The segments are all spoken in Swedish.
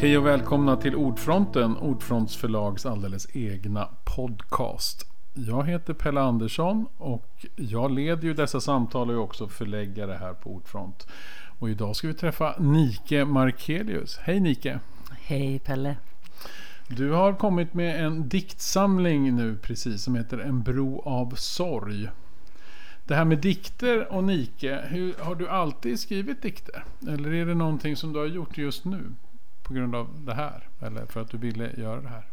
Hej och välkomna till Ordfronten, Ordfronts förlags alldeles egna podcast. Jag heter Pelle Andersson och jag leder ju dessa samtal och är också förläggare här på Ordfront. Och idag ska vi träffa Nike Markelius. Hej Nike! Hej Pelle! Du har kommit med en diktsamling nu precis som heter En bro av sorg. Det här med dikter och Nike, hur, har du alltid skrivit dikter? Eller är det någonting som du har gjort just nu? På grund av det här? Eller för att du ville göra det här?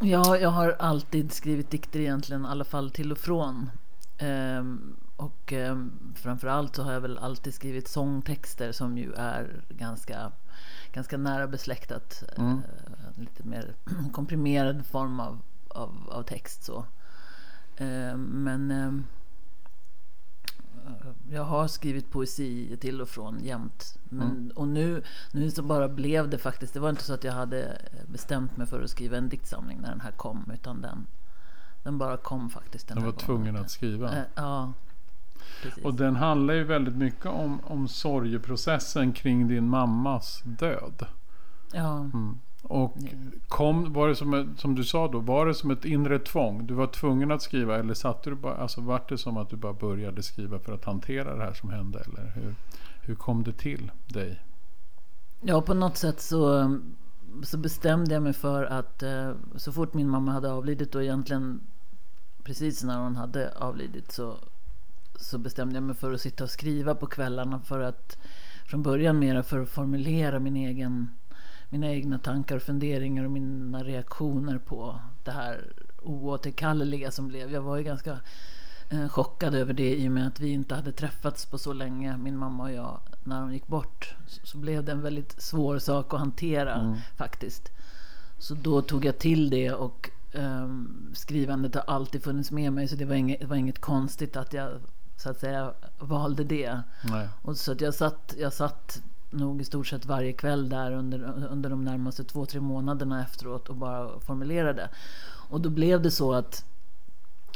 Ja, jag har alltid skrivit dikter egentligen, i alla fall till och från. Ehm, och ehm, framförallt så har jag väl alltid skrivit sångtexter som ju är ganska, ganska nära besläktat. Mm. Ehm, lite mer komprimerad form av, av, av text så. Ehm, men ehm, jag har skrivit poesi till och från jämt. Men, mm. Och nu, nu så bara blev det faktiskt. Det var inte så att jag hade bestämt mig för att skriva en diktsamling när den här kom. Utan den, den bara kom faktiskt. Den du var tvungen att skriva? Äh, ja. Precis. Och den handlar ju väldigt mycket om, om sorgeprocessen kring din mammas död. Ja. Mm. Och kom, var det som, ett, som du sa då, var det som ett inre tvång? Du var tvungen att skriva eller satte du bara, alltså var det som att du bara började skriva för att hantera det här som hände? Eller hur, hur kom det till dig? Ja, på något sätt så, så bestämde jag mig för att eh, så fort min mamma hade avlidit och egentligen precis när hon hade avlidit så, så bestämde jag mig för att sitta och skriva på kvällarna för att från början mera för att formulera min egen mina egna tankar och funderingar och mina reaktioner på det här oåterkalleliga som blev. Jag var ju ganska eh, chockad över det i och med att vi inte hade träffats på så länge, min mamma och jag, när hon gick bort. Så, så blev det en väldigt svår sak att hantera mm. faktiskt. Så då tog jag till det och um, skrivandet har alltid funnits med mig så det var inget, det var inget konstigt att jag så att säga valde det. Nej. Och så att jag satt, jag satt nog i stort sett varje kväll där under, under de närmaste två, tre månaderna efteråt och bara formulerade. Och då blev det så att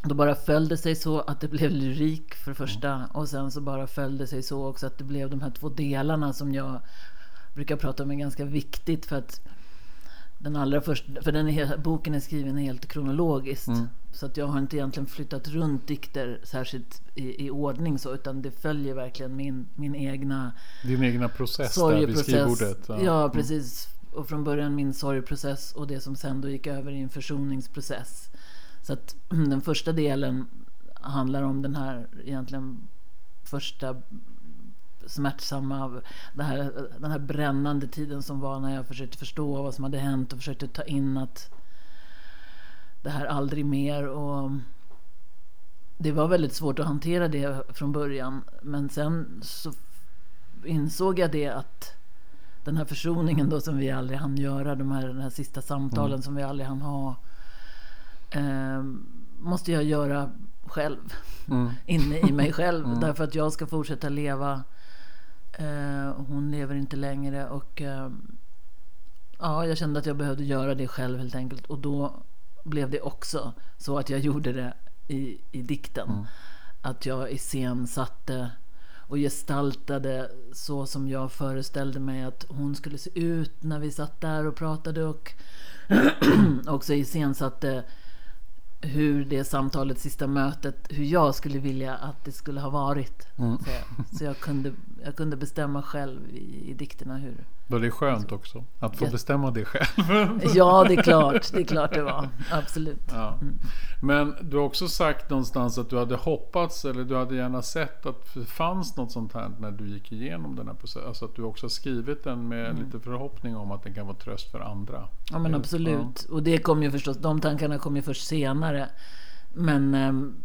då bara föll det sig så att det blev lyrik för det första och sen så bara föll det sig så också att det blev de här två delarna som jag brukar prata om är ganska viktigt för att den allra första, för den är, boken är skriven helt kronologiskt. Mm. Så att jag har inte egentligen flyttat runt dikter särskilt i, i ordning så, utan det följer verkligen min, min egna Din egna process där vid skrivbordet. Ja, ja mm. precis. Och från början min sorgprocess och det som sen då gick över i en försoningsprocess. Så att den första delen handlar om den här egentligen första smärtsamma, den här, den här brännande tiden som var när jag försökte förstå vad som hade hänt och försökte ta in att det här aldrig mer. Och det var väldigt svårt att hantera det från början. Men sen så insåg jag det att den här försoningen då som vi aldrig hann göra, de här, de här sista samtalen mm. som vi aldrig hann ha. Eh, måste jag göra själv. Mm. Inne i mig själv. Mm. Därför att jag ska fortsätta leva. Eh, hon lever inte längre och eh, ja, jag kände att jag behövde göra det själv helt enkelt. Och då blev det också så att jag gjorde det i, i dikten. Mm. Att jag iscensatte och gestaltade så som jag föreställde mig att hon skulle se ut när vi satt där och pratade och också iscensatte hur det samtalet, sista mötet, hur jag skulle vilja att det skulle ha varit. Mm. Så, jag, så jag, kunde, jag kunde bestämma själv i, i dikterna hur, var det skönt också? Att få bestämma det själv? ja, det är klart. Det är klart det var. Absolut. Ja. Mm. Men du har också sagt någonstans att du hade hoppats eller du hade gärna sett att det fanns något sånt här när du gick igenom den här processen. Alltså att du också har skrivit den med mm. lite förhoppning om att den kan vara tröst för andra. Ja, men absolut. Ja. Och det kom ju förstås, de tankarna kom ju först senare. Men ehm,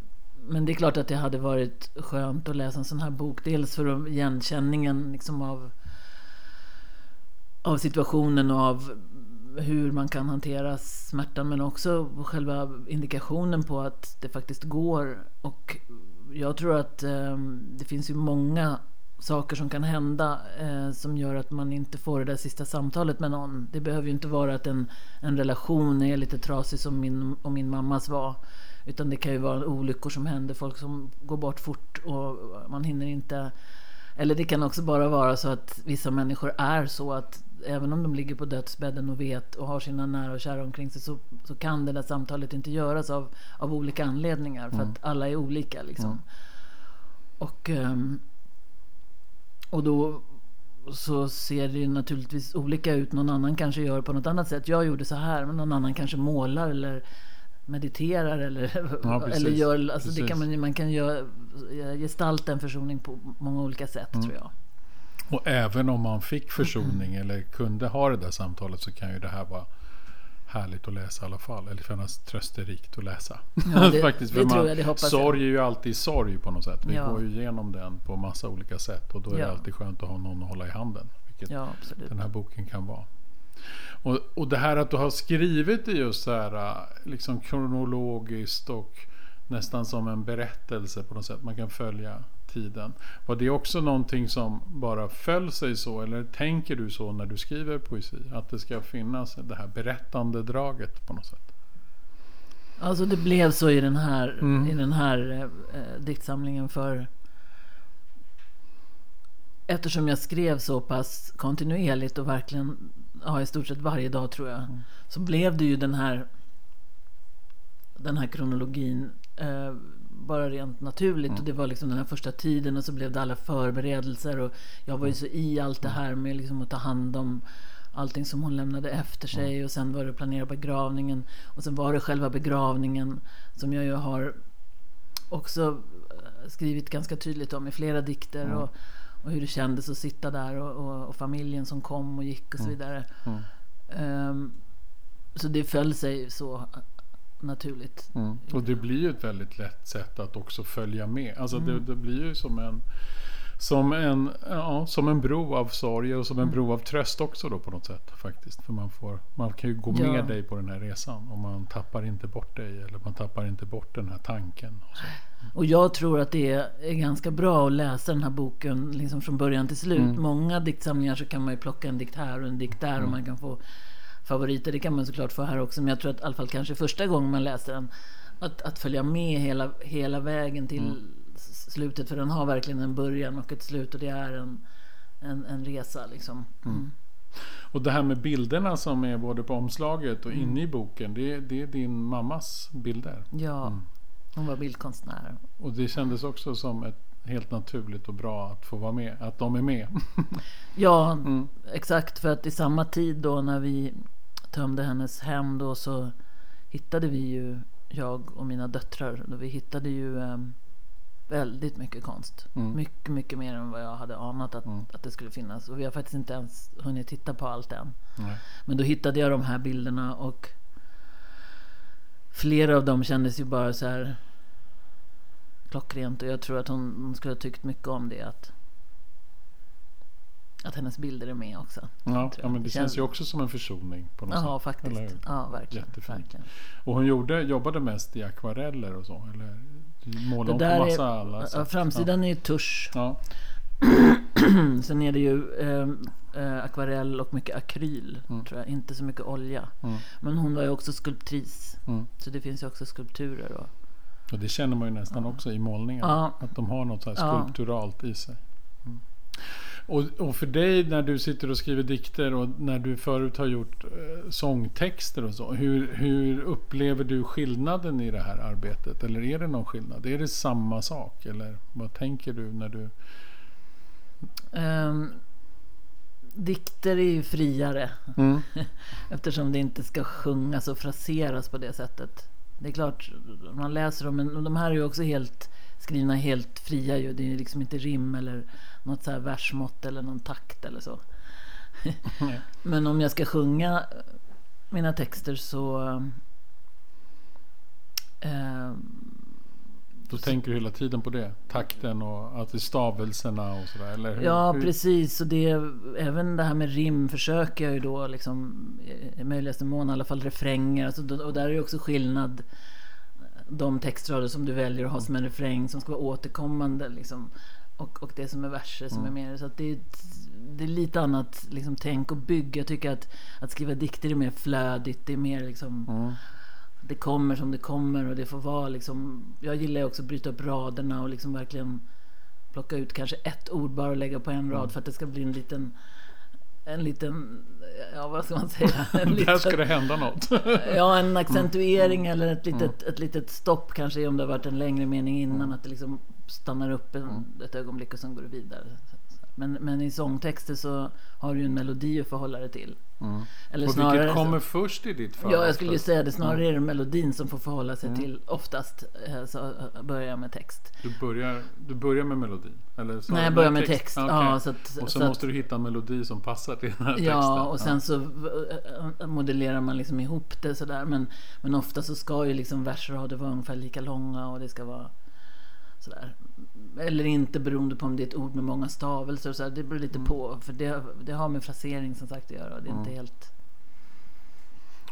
men det är klart att det hade varit skönt att läsa en sån här bok. Dels för igenkänningen liksom av av situationen och av hur man kan hantera smärtan men också själva indikationen på att det faktiskt går. Och jag tror att eh, det finns ju många saker som kan hända eh, som gör att man inte får det där sista samtalet med någon. Det behöver ju inte vara att en, en relation är lite trasig som min och min mammas var. Utan det kan ju vara olyckor som händer, folk som går bort fort och man hinner inte. Eller det kan också bara vara så att vissa människor är så att även om de ligger på dödsbädden och vet och har sina nära och kära omkring sig så, så kan det där samtalet inte göras av, av olika anledningar. För att alla är olika liksom. Och, ehm, och då så ser det ju naturligtvis olika ut. Någon annan kanske gör på något annat sätt. Jag gjorde så här, men någon annan kanske målar eller mediterar eller, Ja, eller gör... Alltså det kan man, man kan göra, gestalta en försoning på många olika sätt Mm. tror jag. Och även om man fick försoning eller kunde ha det där samtalet så kan ju det här vara härligt att läsa i alla fall. Eller kännas trösterikt att läsa. Ja, det- Faktiskt, det man, jag, det sorg är ju alltid sorg på något sätt. Vi Ja. går ju igenom den på massa olika sätt. Och då är det Ja. alltid skönt att ha någon att hålla i handen. Vilket den här boken kan vara. Och, och det här att du har skrivit det just så här liksom kronologiskt och nästan som en berättelse på något sätt. Man kan följa tiden. Var det också någonting som bara föll sig så? Eller tänker du så när du skriver poesi? Att det ska finnas det här berättande draget på något sätt? Alltså det blev så i den här, Mm. i den här eh, diktsamlingen för Eftersom jag skrev så pass kontinuerligt och verkligen ja, i stort sett varje dag tror jag. Så blev det ju den här Den här kronologin eh, bara rent naturligt. Och det var liksom den här första tiden och så blev det alla förberedelser. Och jag var ju så i allt det här med liksom att ta hand om allting som hon lämnade efter sig. Och sen var det planera begravningen. Och sen var det själva begravningen som jag ju har också eh, skrivit ganska tydligt om i flera dikter. Och, och hur det kändes att sitta där och, och, och familjen som kom och gick och så vidare. Mm. Ehm, så det föll sig så naturligt. Och det blir ju ett väldigt lätt sätt att också följa med. Alltså det, det blir ju som en som en, ja, som en bro av sorg och som en bro av tröst också då på något sätt faktiskt. För man, får, man kan ju gå Ja. med dig på den här resan och man tappar inte bort dig eller man tappar inte bort den här tanken. Och. Och jag tror att det är ganska bra att läsa den här boken liksom från början till slut. Många diktsamlingar så kan man ju plocka en dikt här och en dikt där och man kan få favoriter. Det kan man såklart få här också. Men jag tror att i alla fall kanske första gången man läser den att, att följa med hela, hela vägen till s- slutet. För den har verkligen en början och ett slut och det är en, en, en resa liksom. Mm. Och det här med bilderna som är både på omslaget och inne i boken. Det, det är din mammas bilder. Ja, hon var bildkonstnär. Och det kändes också som ett helt naturligt och bra att få vara med. Att de är med. Ja, exakt. För att i samma tid då när vi tömde hennes hem då så hittade vi ju, jag och mina döttrar, då vi hittade ju em, väldigt mycket konst. Mycket, mycket mer än vad jag hade anat att, att det skulle finnas. Och vi har faktiskt inte ens hunnit titta på allt än. Nej. Men då hittade jag de här bilderna och flera av dem kändes ju bara så här klockrent. Och jag tror att hon, hon skulle ha tyckt mycket om det. Att, att hennes bilder är med också. Ja, ja men det Det känns känns- ju också som en försoning på något Ja, sätt. faktiskt. Ja, verkligen. Jättefint. verkligen. Och hon gjorde, jobbade mest i akvareller och så? Eller målade Det där på massa är, alla ja, sätt? framsidan är ju tusch. Ja. Sen är det ju eh, eh, akvarell och mycket akryl. Mm. Tror jag. Inte så mycket olja. Men hon var ju också skulptris. Mm. Så det finns ju också skulpturer. Och, Och det känner man ju nästan också i målningar. Ja. Att de har något så här Ja. skulpturalt i sig. Och, och för dig när du sitter och skriver dikter och när du förut har gjort eh, sångtexter och så. Hur, hur upplever du skillnaden i det här arbetet? Eller är det någon skillnad? Är det samma sak? Eller vad tänker du när du... Ehm, dikter är ju friare. Mm. Eftersom det inte ska sjungas och fraseras på det sättet. Det är klart, man läser dem, men de här är ju också helt skrivna helt fria ju. Det är liksom inte rim eller något så här versmått eller någon takt eller så. Nej. Men om jag ska sjunga mina texter så... Eh, Då tänker du hela tiden på det? Takten och att det stavelserna och sådär? Eller hur? ja, hur? precis. Och det, även det här med rim försöker jag ju då liksom, i möjligaste mån, i alla fall refränger. Alltså, och där är det också skillnad. De textrader som du väljer att ha som en refräng som ska vara återkommande. Liksom, och, och det som är verser som är mer. Så det, är det är lite annat liksom, tänk och bygg. Jag tycker att, att skriva dikter är mer flödigt. Det är mer liksom... Mm. det kommer som det kommer och det får vara liksom. Jag gillar ju också att bryta upp raderna och liksom verkligen plocka ut kanske ett ord bara och lägga på en rad för att det ska bli en liten en liten, ja vad ska man säga? En Där liten, ska det hända något. ja, en accentuering eller ett litet, ett litet stopp kanske om det har varit en längre mening innan. Att det liksom stannar upp en, ett ögonblick och sen går det vidare. Men, men i sångtexter så har du ju en melodi att förhålla dig till. Eller Och snarare vilket kommer först i ditt fall? Ja, jag skulle ju säga det. Snarare är det melodin som får förhålla sig Mm. till oftast. eh, Så eh, börjar jag med text. Du börjar, du börjar med melodin? Eller så Nej, jag börjar med text. Ah, Ja, okej. så att, och så, så att- måste du hitta en melodi som passar till den här texten. Ja, och sen så eh, modellerar man liksom ihop det sådär. Men, men ofta så ska ju liksom versrader vara ungefär lika långa och det ska vara sådär. Eller inte beroende på om det är ett ord med många stavelser och sådär. Det beror lite på. För det, det har med frasering som sagt att göra. och Det är inte helt...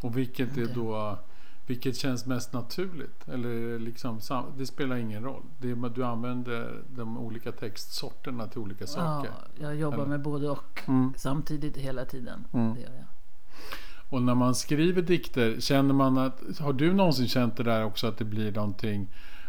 Och vilket är då vilket känns mest naturligt? Eller liksom, det spelar ingen roll. Det är, du använder de olika textsorterna till olika Ja, saker. jag jobbar Eller? med både och Mm. samtidigt hela tiden. Mm. Det gör jag. Och när man skriver dikter, känner man att, har du någonsin känt det där också att det blir någonting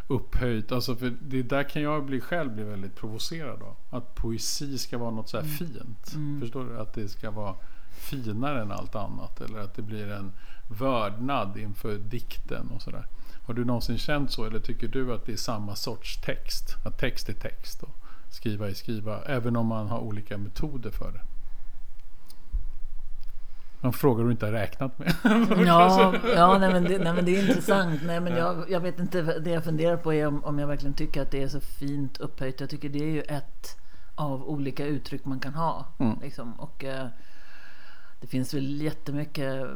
upphöjt? Alltså för det där kan jag bli själv bli väldigt provocerad av. Att poesi ska vara något så här fint. Mm. Förstår du? Att det ska vara finare än allt annat. Eller att det blir en vördnad inför dikten och sådär. Har du någonsin känt så? Eller tycker du att det är samma sorts text? Att text är text och skriva är skriva. Även om man har olika metoder för det. En fråga du inte har räknat med. Ja, ja nej, men det, nej men det är intressant. Nej, men jag, jag vet inte, det jag funderar på är om, om jag verkligen tycker att det är så fint upphöjt. Jag tycker det är ju ett av olika uttryck man kan ha. Mm. Liksom. Och eh, det finns väl jättemycket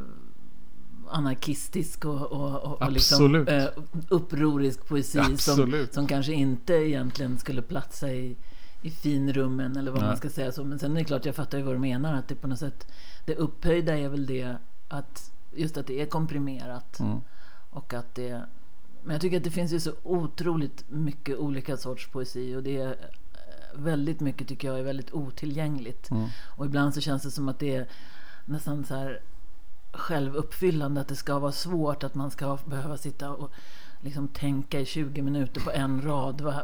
anarkistisk och, och, och, och liksom, eh, upprorisk poesi som, som kanske inte egentligen skulle platsa i, i finrummen eller vad Nej. man ska säga. Så, men sen är det klart, jag fattar ju vad du menar. Att det på något sätt, det upphöjda är väl det att just att det är komprimerat. Mm. Och att det... Men jag tycker att det finns ju så otroligt mycket olika sorts poesi och det är eh, väldigt mycket tycker jag är väldigt otillgängligt. Mm. Och ibland så känns det som att det är nästan så här självuppfyllande att det ska vara svårt att man ska behöva sitta och liksom tänka i 20 minuter på en rad. Vad,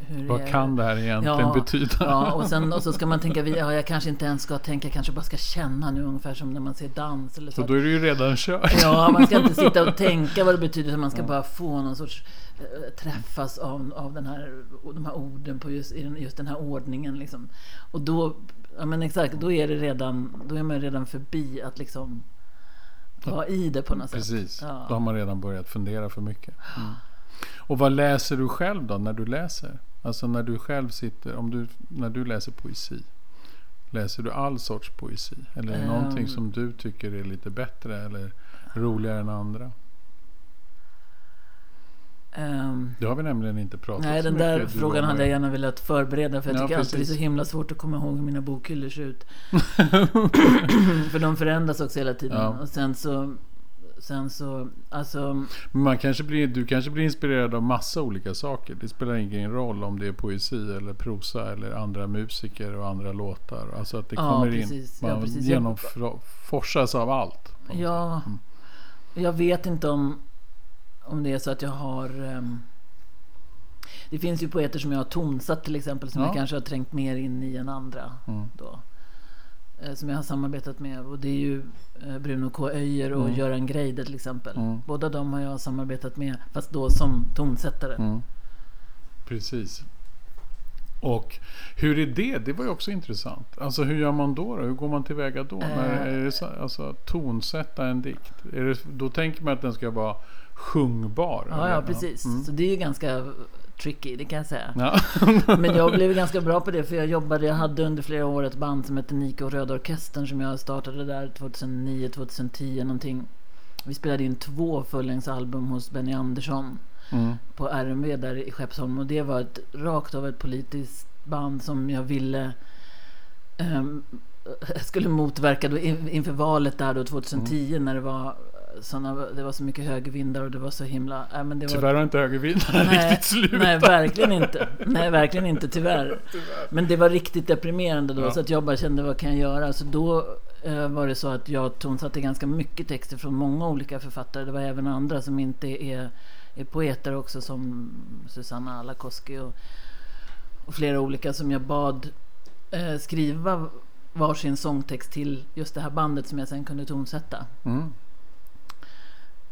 hur, Vad kan det här egentligen Ja, betyda? Ja, och, sen, och så ska man tänka, ja, jag kanske inte ens ska tänka, jag kanske bara ska känna nu ungefär som när man ser dans eller så. Så då är det ju redan kört. Ja, man ska inte sitta och tänka vad det betyder, utan man ska bara få någon sorts eh, träffas av, av den här, de här orden på just, just den här ordningen. Liksom. Och då, ja men exakt, då är, det redan, då är man redan förbi att liksom vara i det på något sätt. Precis, Ja. då har man redan börjat fundera för mycket. Mm. Och vad läser du själv då när du läser? Alltså när du själv sitter, om du, när du läser poesi. Läser du all sorts poesi? Eller är det någonting Ehm. som du tycker är lite bättre eller roligare än andra? Ehm, Det har vi nämligen inte pratat nej, den mycket. där och frågan hade jag gärna velat förbereda för jag Ja, tycker alltid det är så himla svårt att komma ihåg hur mina bokhyllor ser ut. för de förändras också hela tiden. Ja. Och sen så, sen så, alltså man kanske blir, du kanske blir inspirerad av massa olika saker. Det spelar ingen roll om det är poesi eller prosa eller andra musiker och andra låtar. Alltså att det Ja, kommer precis. in. Ja, Man precis. genomforsas av allt. Ja, jag vet inte om, om det är så att jag har... ehm, det finns ju poeter som jag har tonsatt till exempel som Ja. jag kanske har trängt mer in i än andra. Mm. Då. Eh, Som jag har samarbetat med. Och det är ju eh, Bruno K. Öijer och Göran Greider till exempel. Mm. Båda de har jag samarbetat med. Fast då som tonsättare. Mm. Precis. Och hur är det? Det var ju också intressant. Alltså hur gör man då? då? Hur går man tillväga då? När, Eh. är det så, alltså tonsätta en dikt. Är det, då tänker man att den ska vara sjungbar. Ja, ja precis. Mm. Så det är ju ganska tricky, det kan jag säga. Ja. Men jag blev ganska bra på det för jag jobbade, jag hade under flera år ett band som hette Nike och Röda Orkestern som jag startade där 2009, 2010 någonting. Vi spelade in två fullängdsalbum hos Benny Andersson Mm. på RMV där i Skeppsholm och det var ett rakt av ett politiskt band som jag ville ehm, skulle motverka då in, inför valet där då 2010 när det var såna, det var så mycket högervindar och det var så himla... Äh, men det var, Tyvärr har inte högervindarna riktigt slutat. nej, verkligen inte. Nej, verkligen inte, tyvärr. Men det var riktigt deprimerande då, Ja. så att jag bara kände vad kan jag göra? Så då eh, var det så att jag tonsatte ganska mycket texter från många olika författare. Det var även andra som inte är, är poeter också, som Susanna Alakoski och, och flera olika som jag bad eh, skriva varsin sångtext till just det här bandet som jag sen kunde tonsätta. Mm.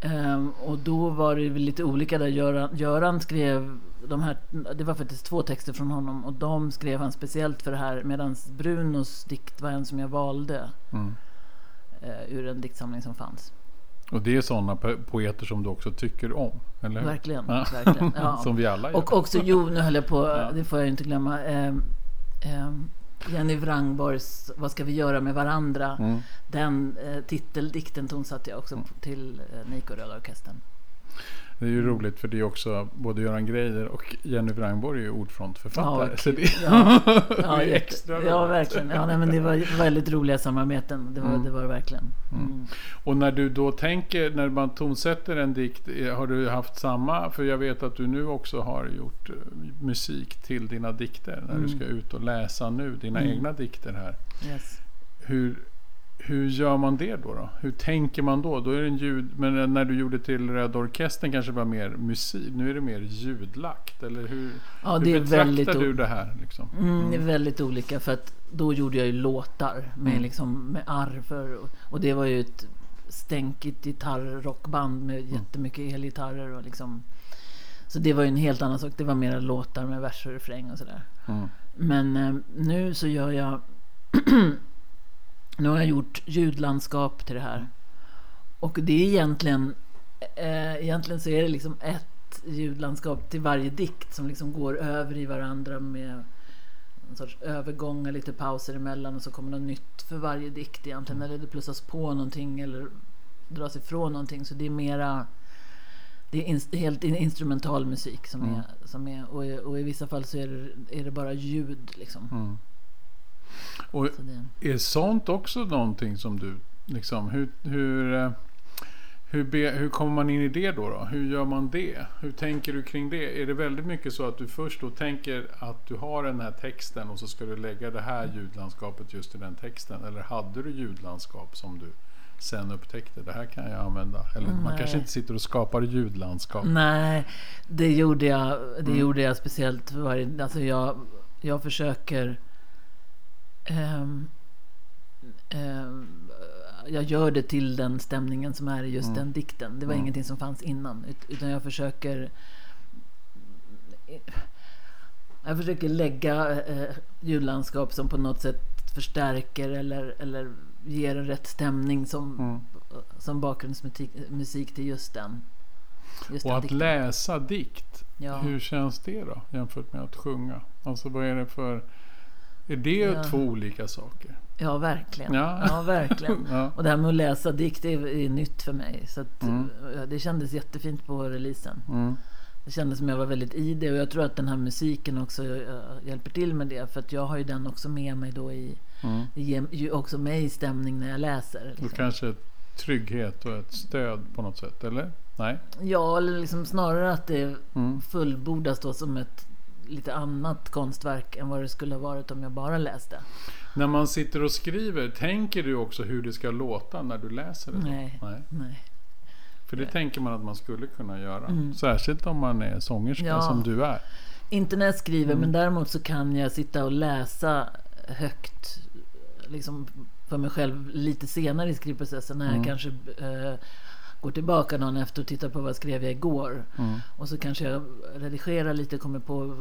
Ehm, och då var det väl lite olika där. Göran, Göran skrev de här, det var faktiskt två texter från honom och de skrev han speciellt för det här medan Brunos dikt var en som jag valde Mm. eh, ur en diktsamling som fanns. Och det är sådana po- poeter som du också tycker om? Eller? Verkligen. Ja. verkligen ja. som vi alla gör. Och också, jo nu höll jag på, Ja. det får jag inte glömma. ehm, ehm, Jenny Wrangborgs Vad ska vi göra med varandra? Mm. Den eh, titeldikten tonsatte jag också till eh, Niko Röda Orkestern. Det är ju roligt för det är också både Göran Greider och Jenny Wrangborg är ju ordfrontförfattare. Ja, så det, Ja, det ja, är extra roligt. ja verkligen. Ja, nej, men det var väldigt roliga samarbeten. Det var Mm. det, var verkligen. Mm. Och när du då tänker, när man tonsätter en dikt, eh, har du haft samma? För jag vet att du nu också har gjort eh, musik till dina dikter. När du Mm. ska ut och läsa nu, dina Mm. egna dikter här. Yes. Hur, hur gör man det då, då? Hur tänker man då? Då är det en ljud... Men när du gjorde till Röda Orkestern kanske det var mer musik. Nu är det mer ljudlagt. Eller hur, Ja, hur det är betraktar väldigt du det här? Liksom? Mm, det är väldigt olika för att då gjorde jag ju låtar med, Mm. liksom, med arr för, och det var ju ett stänkigt gitarrrockband med jättemycket elgitarrer och liksom Så det var ju en helt annan sak. Det var mera låtar med vers och refräng och sådär. Mm. Men eh, nu så gör jag Nu har jag gjort ljudlandskap till det här. Och det är egentligen eh, Egentligen så är det liksom ett ljudlandskap till varje dikt som liksom går över i varandra med en sorts övergångar, lite pauser emellan och så kommer något nytt för varje dikt egentligen. Eller det plussas på någonting eller dras ifrån någonting. Så det är mera det är ins- helt in- instrumental musik som Mm. är, som är och, i- och i vissa fall så är det, är det bara ljud liksom. Mm. Och Är sånt också någonting som du, liksom, hur, hur, eh, hur, be, hur kommer man in i det då, då? Hur gör man det? Hur tänker du kring det? Är det väldigt mycket så att du först då tänker att du har den här texten och så ska du lägga det här ljudlandskapet just i den texten? Eller hade du ljudlandskap som du sen upptäckte, det här kan jag använda? Eller man Nej. kanske inte sitter och skapar ljudlandskap. Nej, det gjorde jag, det Mm. gjorde jag speciellt varje... Alltså jag, jag försöker... ehm, ehm, jag gör det till den stämningen som är i just Mm. den dikten. Det var Mm. ingenting som fanns innan. ut- Utan jag försöker... Jag försöker lägga eh, ljudlandskap som på något sätt förstärker eller, eller ger en rätt stämning som, Mm. som bakgrundsmusik musik till just den. Just Och den att dikten. läsa dikt, Ja. hur känns det då jämfört med att sjunga? Alltså vad är det för... Är det Ja. två olika saker? Ja, verkligen. Ja. Ja, verkligen. Ja. Och det här med att läsa dikt är, är nytt för mig. Så att, Mm. det kändes jättefint på releasen. Mm. Det kändes som jag var väldigt i det och jag tror att den här musiken också hjälper till med det. För att jag har ju den också med mig då i... Mm. Det ger ju också mig stämning när jag läser. Och Liksom. kanske ett trygghet och ett stöd på något sätt, eller? Nej? Ja, eller liksom snarare att det Mm. fullbordas då som ett lite annat konstverk än vad det skulle ha varit om jag bara läste. När man sitter och skriver, tänker du också hur det ska låta när du läser det? Nej. Nej. Nej. För det tänker man att man skulle kunna göra. Mm. Särskilt om man är sångerska Ja. som du är. Inte när jag skriver, Mm. men däremot så kan jag sitta och läsa högt liksom för mig själv lite senare i skrivprocessen när Mm. jag kanske eh, går tillbaka någon efter och tittar på vad skrev jag igår. Mm. Och så kanske jag redigerar lite, kommer på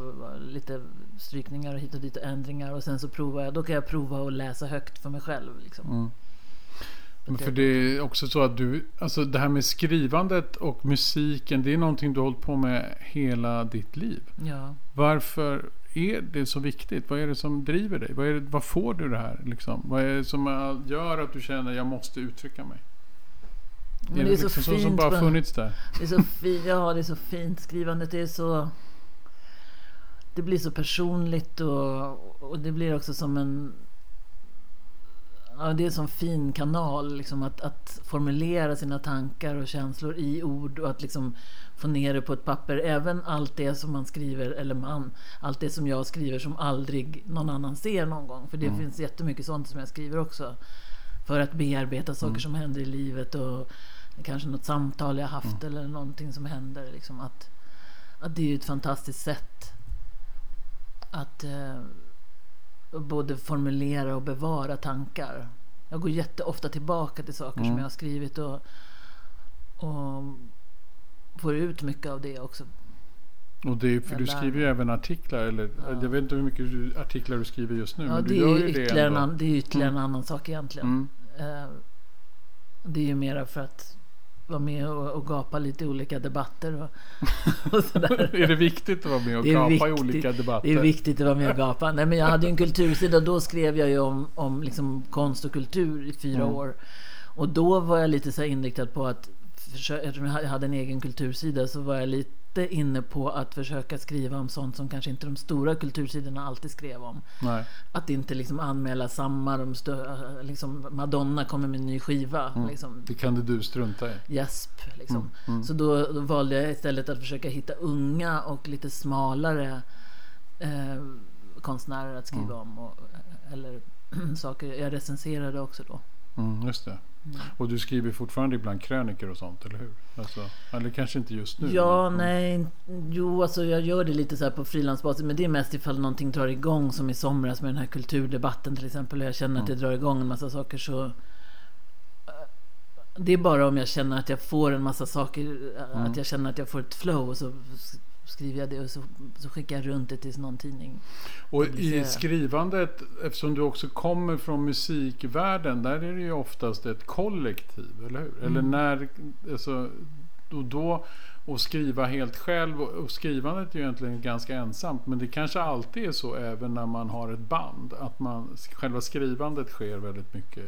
lite strykningar och hit och dit ändringar och sen så provar jag, då kan jag prova att läsa högt för mig själv. Liksom. Mm. Men för det är också så att du, alltså det här med skrivandet och musiken, det är någonting du har hållit på med hela ditt liv. Ja. Varför är det så viktigt? Vad är det som driver dig? Vad, det, vad får du det här? Liksom? Vad är det som gör att du känner att jag måste uttrycka mig? Men är det är så liksom så som fint. bara va? funnits där? Det är så fint, ja det är så fint. Skrivandet är så... Det blir så personligt och, och det blir också som en... Ja, det är en sån fin kanal liksom att, att formulera sina tankar och känslor i ord och att liksom få ner det på ett papper. Även allt det som man skriver, eller man, allt det som jag skriver som aldrig någon annan ser någon gång. För det Mm. finns jättemycket sånt som jag skriver också. För att bearbeta saker Mm. som händer i livet och kanske något samtal jag haft Mm. eller någonting som händer. Liksom att, att det är ju ett fantastiskt sätt att, eh, både formulera och bevara tankar. Jag går jätteofta tillbaka till saker Mm. som jag har skrivit och, och får ut mycket av det också. Och det är, för du skriver ju även artiklar, eller jag vet inte hur mycket artiklar du skriver just nu. Ja, men det är ju ju det ytterligare, en, an, det är ytterligare en annan sak egentligen. Mm. Eh, det är ju mera för att vara med och, och gapa lite i olika debatter och, och sådär. är det viktigt att vara med och gapa i viktigt. olika debatter? Det är viktigt att vara med och gapa. Nej, men jag hade ju en kultursida. Då skrev jag ju om, om liksom konst och kultur i fyra Mm. år. Och då var jag lite så inriktad på att Eftersom jag hade en egen kultursida så var jag lite inne på att försöka skriva om sånt som kanske inte de stora kultursidorna alltid skrev om. Nej. Att inte liksom anmäla samma, de stö- liksom Madonna kommer med en ny skiva. Mm. Liksom, Det kan du strunta i. gäsp. Liksom. Mm. Så då, då valde jag istället att försöka hitta unga och lite smalare eh, konstnärer att skriva Mm. om. Och, eller saker. Jag recenserade också då. Mm, just det. Mm. Och du skriver fortfarande ibland krönikor och sånt, eller hur? Alltså, eller kanske inte just nu. Ja, men- nej. Jo, alltså jag gör det lite så här på frilansbasis. Men det är mest ifall någonting drar igång. Som i somras med den här kulturdebatten till exempel. Och jag känner att det Mm. drar igång en massa saker så... Det är bara om jag känner att jag får en massa saker. Mm. Att jag känner att jag får ett flow. Och så skriver jag det och så, så skickar jag runt det till någon tidning. Och i skrivandet, eftersom du också kommer från musikvärlden, där är det ju oftast ett kollektiv, eller hur? Eller Mm. när, alltså, och då, och skriva helt själv, och, och skrivandet är ju egentligen ganska ensamt, men det kanske alltid är så även när man har ett band, att man, själva skrivandet sker väldigt mycket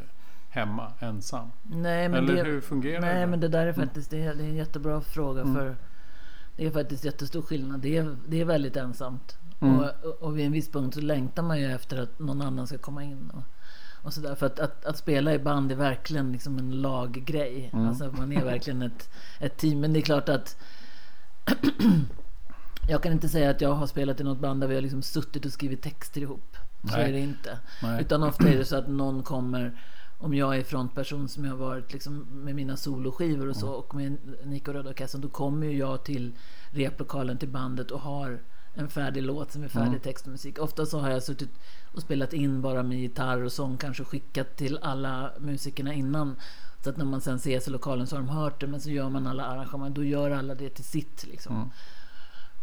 hemma, ensam. Nej, men eller det, hur fungerar Nej, det? men det där är faktiskt det är, det är en jättebra fråga. Mm. För det är faktiskt jättestor skillnad. Det är, det är väldigt ensamt. Mm. Och, och, vid en viss punkt så längtar man ju efter att någon annan ska komma in. Och, och så där. För att, att, att spela i band är verkligen liksom en laggrej. Mm. Alltså man är verkligen ett, ett team. Men det är klart att jag kan inte säga att jag har spelat i något band där vi har liksom suttit och skrivit texter ihop. Så Nej. är det inte. Nej. Utan ofta är det så att någon kommer om jag är frontperson som jag har varit liksom med mina soloskivor och så och med Nico Röda Orkestern då kommer ju jag till replokalen till bandet och har en färdig låt som är färdig Mm. text och musik. Ofta så har jag suttit och spelat in bara med gitarr och sång kanske skickat till alla musikerna innan. Så att när man sen ses i lokalen så har de hört det men så gör man alla arrangemang. Då gör alla det till sitt liksom. Mm.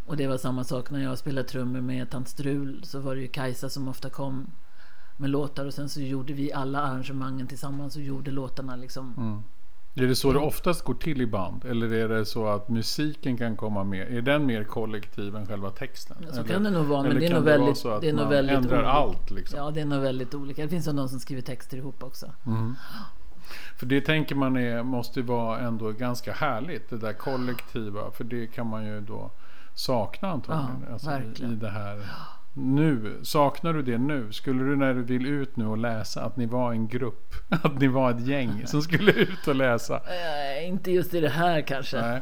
Och det var samma sak när jag spelade trummor med Tant Strul. Så var det ju Kajsa som ofta kom med låtar och sen så gjorde vi alla arrangemangen tillsammans och gjorde låtarna liksom. Mm. Är det så det oftast går till i band? Eller är det så att musiken kan komma med? Är den mer kollektiv än själva texten? Så eller, kan det nog vara. Men det är nog väldigt, det är nog väldigt ändrar olika. allt? Liksom? Ja, det är nog väldigt olika. Det finns de som skriver texter ihop också. Mhm. För det tänker man är, måste ju vara ändå ganska härligt. Det där kollektiva. För det kan man ju då sakna antagligen. Ja, alltså. I det här. Nu, saknar du det nu? Skulle du när du vill ut nu och läsa att ni var en grupp? Att ni var ett gäng som skulle ut och läsa? Eh, inte just i det här kanske. Nej.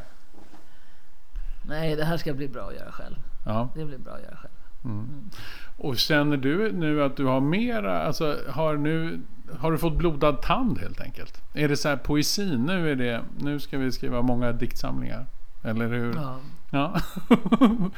Nej. det här ska bli bra att göra själv. Ja. Det blir bra att göra själv. Mm. Och känner du nu att du har mera, alltså har nu har du fått blodad tand helt enkelt? Är det så här poesi, nu är det, nu ska vi skriva många diktsamlingar? Eller hur? Ja. Ja.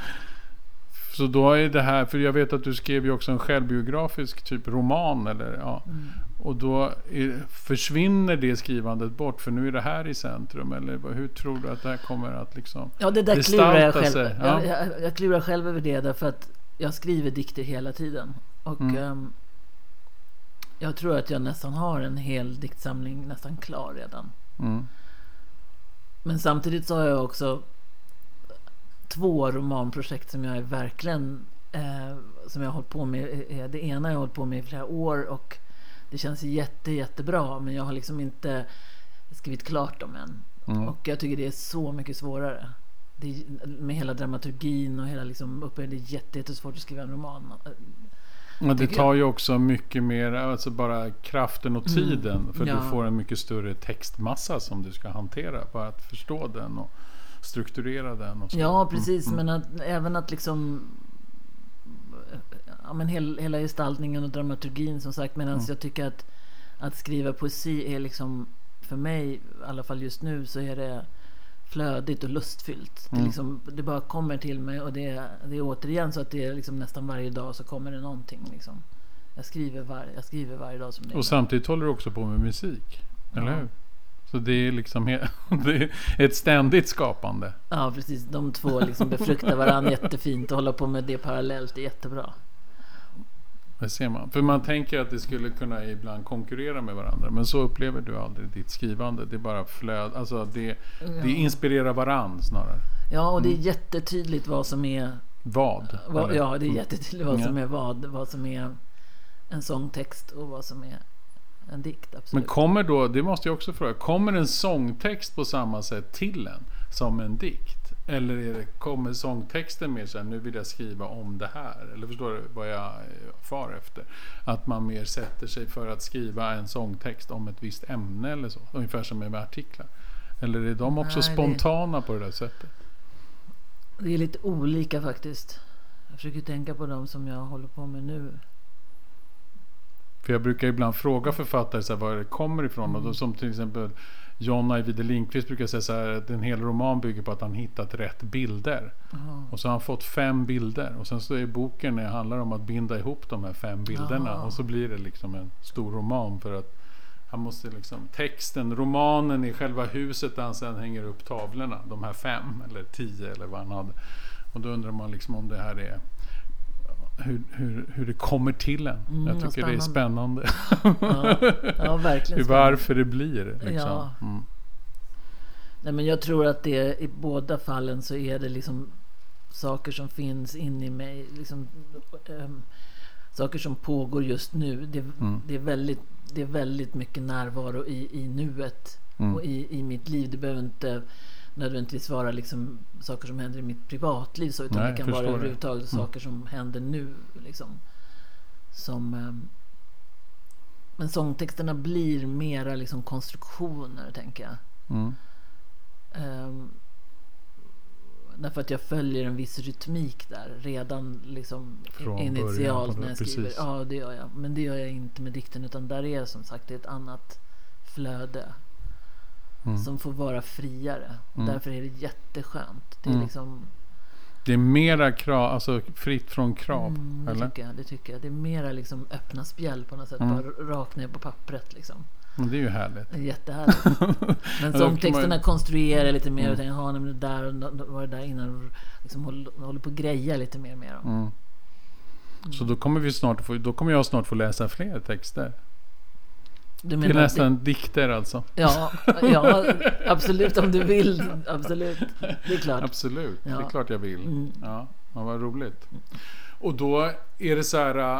Så då är det här, för jag vet att du skrev ju också en självbiografisk typ roman eller ja. Mm. Och då är, försvinner det skrivandet bort för nu är det här i centrum eller hur tror du att det här kommer att liksom? Ja, det där klurar jag själv. sig, ja. Jag, jag, jag klurar själv över det därför att jag skriver dikter hela tiden. Och Mm. ehm, jag tror att jag nästan har en hel diktsamling nästan klar redan. Mm. Men samtidigt så har jag också två romanprojekt som jag verkligen eh, som jag har hållit på med. Eh, Det ena har jag hållit på med i flera år och det känns jätte, jättebra. Men jag har liksom inte skrivit klart dem än. Mm. Och jag tycker det är så mycket svårare. Det med hela dramaturgin och hela liksom uppe, det är jätte, jättesvårt att skriva en roman. Ja, det tar ju också mycket mer, alltså bara kraften och tiden. För ja. du får en mycket större textmassa som du ska hantera. Bara att förstå den och strukturera den. Och så. Ja, precis. Mm, Men att, även att liksom... Ja, men hel, hela gestaltningen och dramaturgin som sagt. Medan Mm. jag tycker att, att skriva poesi är liksom... För mig, i alla fall just nu, så är det flödigt och lustfyllt. Det, Mm. liksom, det bara kommer till mig och det, det är återigen så att det är liksom nästan varje dag så kommer det någonting. Liksom. Jag skriver, var, jag skriver varje dag som det är. Och samtidigt håller du också på med musik. Eller Ja. hur? Så det är liksom det är ett ständigt skapande. Ja, precis. De två liksom befruktar varandra jättefint och håller på med det parallellt. Är jättebra. Det ser man. För man tänker att det skulle kunna ibland konkurrera med varandra. Men så upplever du aldrig ditt skrivande. Det är bara flöd. Alltså det, det inspirerar varann snarare. Ja, och det Mm. är jättetydligt vad som är... Vad? Vad, ja, det är jättetydligt vad Ja. som är vad. Vad som är en sångtext och vad som är en dikt. Men Absolut. kommer då, det måste jag också fråga, kommer en sångtext på samma sätt till en som en dikt? Eller är det, kommer sångtexten mer så här, nu vill jag skriva om det här? Eller förstår du vad jag eh, far efter? Att man mer sätter sig för att skriva en sångtext om ett visst ämne eller så? Ungefär som med artiklar. Eller är de också Nej, det- spontana på det där sättet? Det är lite olika faktiskt. Jag försöker tänka på de som jag håller på med nu. För jag brukar ibland fråga författare så här, var det kommer ifrån. Och då, som till exempel John Ajvide Lindqvist brukar säga så här, att en hel roman bygger på att han hittat rätt bilder. Jaha. Och så har han fått fem bilder. Och sen så är boken det handlar om att binda ihop de här fem bilderna. Och så blir det liksom en stor roman. För att han måste liksom, texten, romanen i själva huset där han sen hänger upp tavlorna. De här fem eller tio eller vad han hade. Och då undrar man liksom om det här är hur, hur, hur det kommer till en. Mm, jag tycker det är spännande. Ja, ja verkligen. Hur, varför det blir. Liksom. Ja. Mm. Nej, men jag tror att det i båda fallen så är det liksom saker som finns inne i mig. Liksom, ehm, saker som pågår just nu. Det, Mm. det, är, väldigt, det är väldigt mycket närvaro i, i nuet Mm. och i, i mitt liv. Det behöver inte nödvändigtvis vara liksom saker som händer i mitt privatliv. Så, utan Nej, det kan vara överhuvudtaget Mm. saker som händer nu. Liksom, som, ehm, men sångtexterna blir mera liksom konstruktioner, tänker jag. Mm. Um, därför att jag följer en viss rytmik där redan liksom Från initialt när jag skriver. precis. Ja, det gör jag. Men det gör jag inte med dikten utan där är som sagt ett annat flöde Mm. som får vara friare. Mm. Därför är det jätteskönt. Det är Mm. liksom Det är mera krav, alltså fritt från krav. Mm, det, eller? tycker jag, det tycker jag. Det är mera liksom öppna spjäll på något sätt. Bara rakt ner på pappret liksom. Men det är ju härligt. Jättehärligt. Men sångtexterna man konstruerar lite mer Mm. tänker, ja men det där och var det där innan. Och liksom håller, håller på att greja lite mer med dem. Mm. Så då kommer, vi snart få, då kommer jag snart få läsa fler texter. Du Det menar nästan dikter alltså. Ja, ja, absolut om du vill. Absolut. Det är klart. Absolut, det är Ja. klart jag vill. Mm. Ja, ja, vad roligt. Och då är det så här...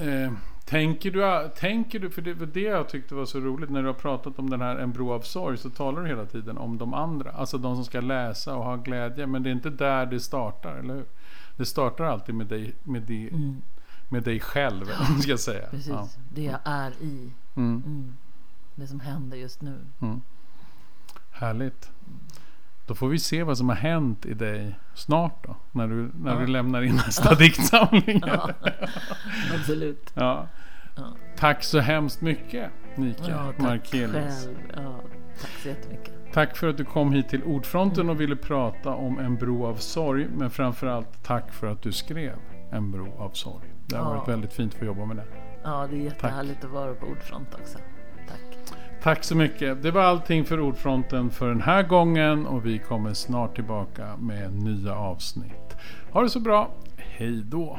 Eh, tänker, du, tänker du, för det var det jag tyckte var så roligt när du har pratat om den här En bro av sorg så talar du hela tiden om de andra. Alltså de som ska läsa och ha glädje. Men det är inte där det startar, eller hur? Det startar alltid med dig, med dig, Mm, med dig själv, ska säga. precis. Ja. Det jag är i. Mm. Mm. Det som händer just nu. Mm. Härligt. Då får vi se vad som har hänt i dig snart då. När du, när Ja. du lämnar in nästa diktsamling. Ja, absolut. Ja. Ja. Tack så hemskt mycket Nika Ja, själv. Ja, tack så jättemycket. Tack för att du kom hit till Ordfronten och ville prata om En bro av sorg. Men framförallt tack för att du skrev En bro av sorg. Det har varit väldigt fint att få jobba med det. Ja, det är jättehärligt att vara på Ordfront också. Tack. Tack så mycket. Det var allting för Ordfronten för den här gången och vi kommer snart tillbaka med nya avsnitt. Ha det så bra. Hej då.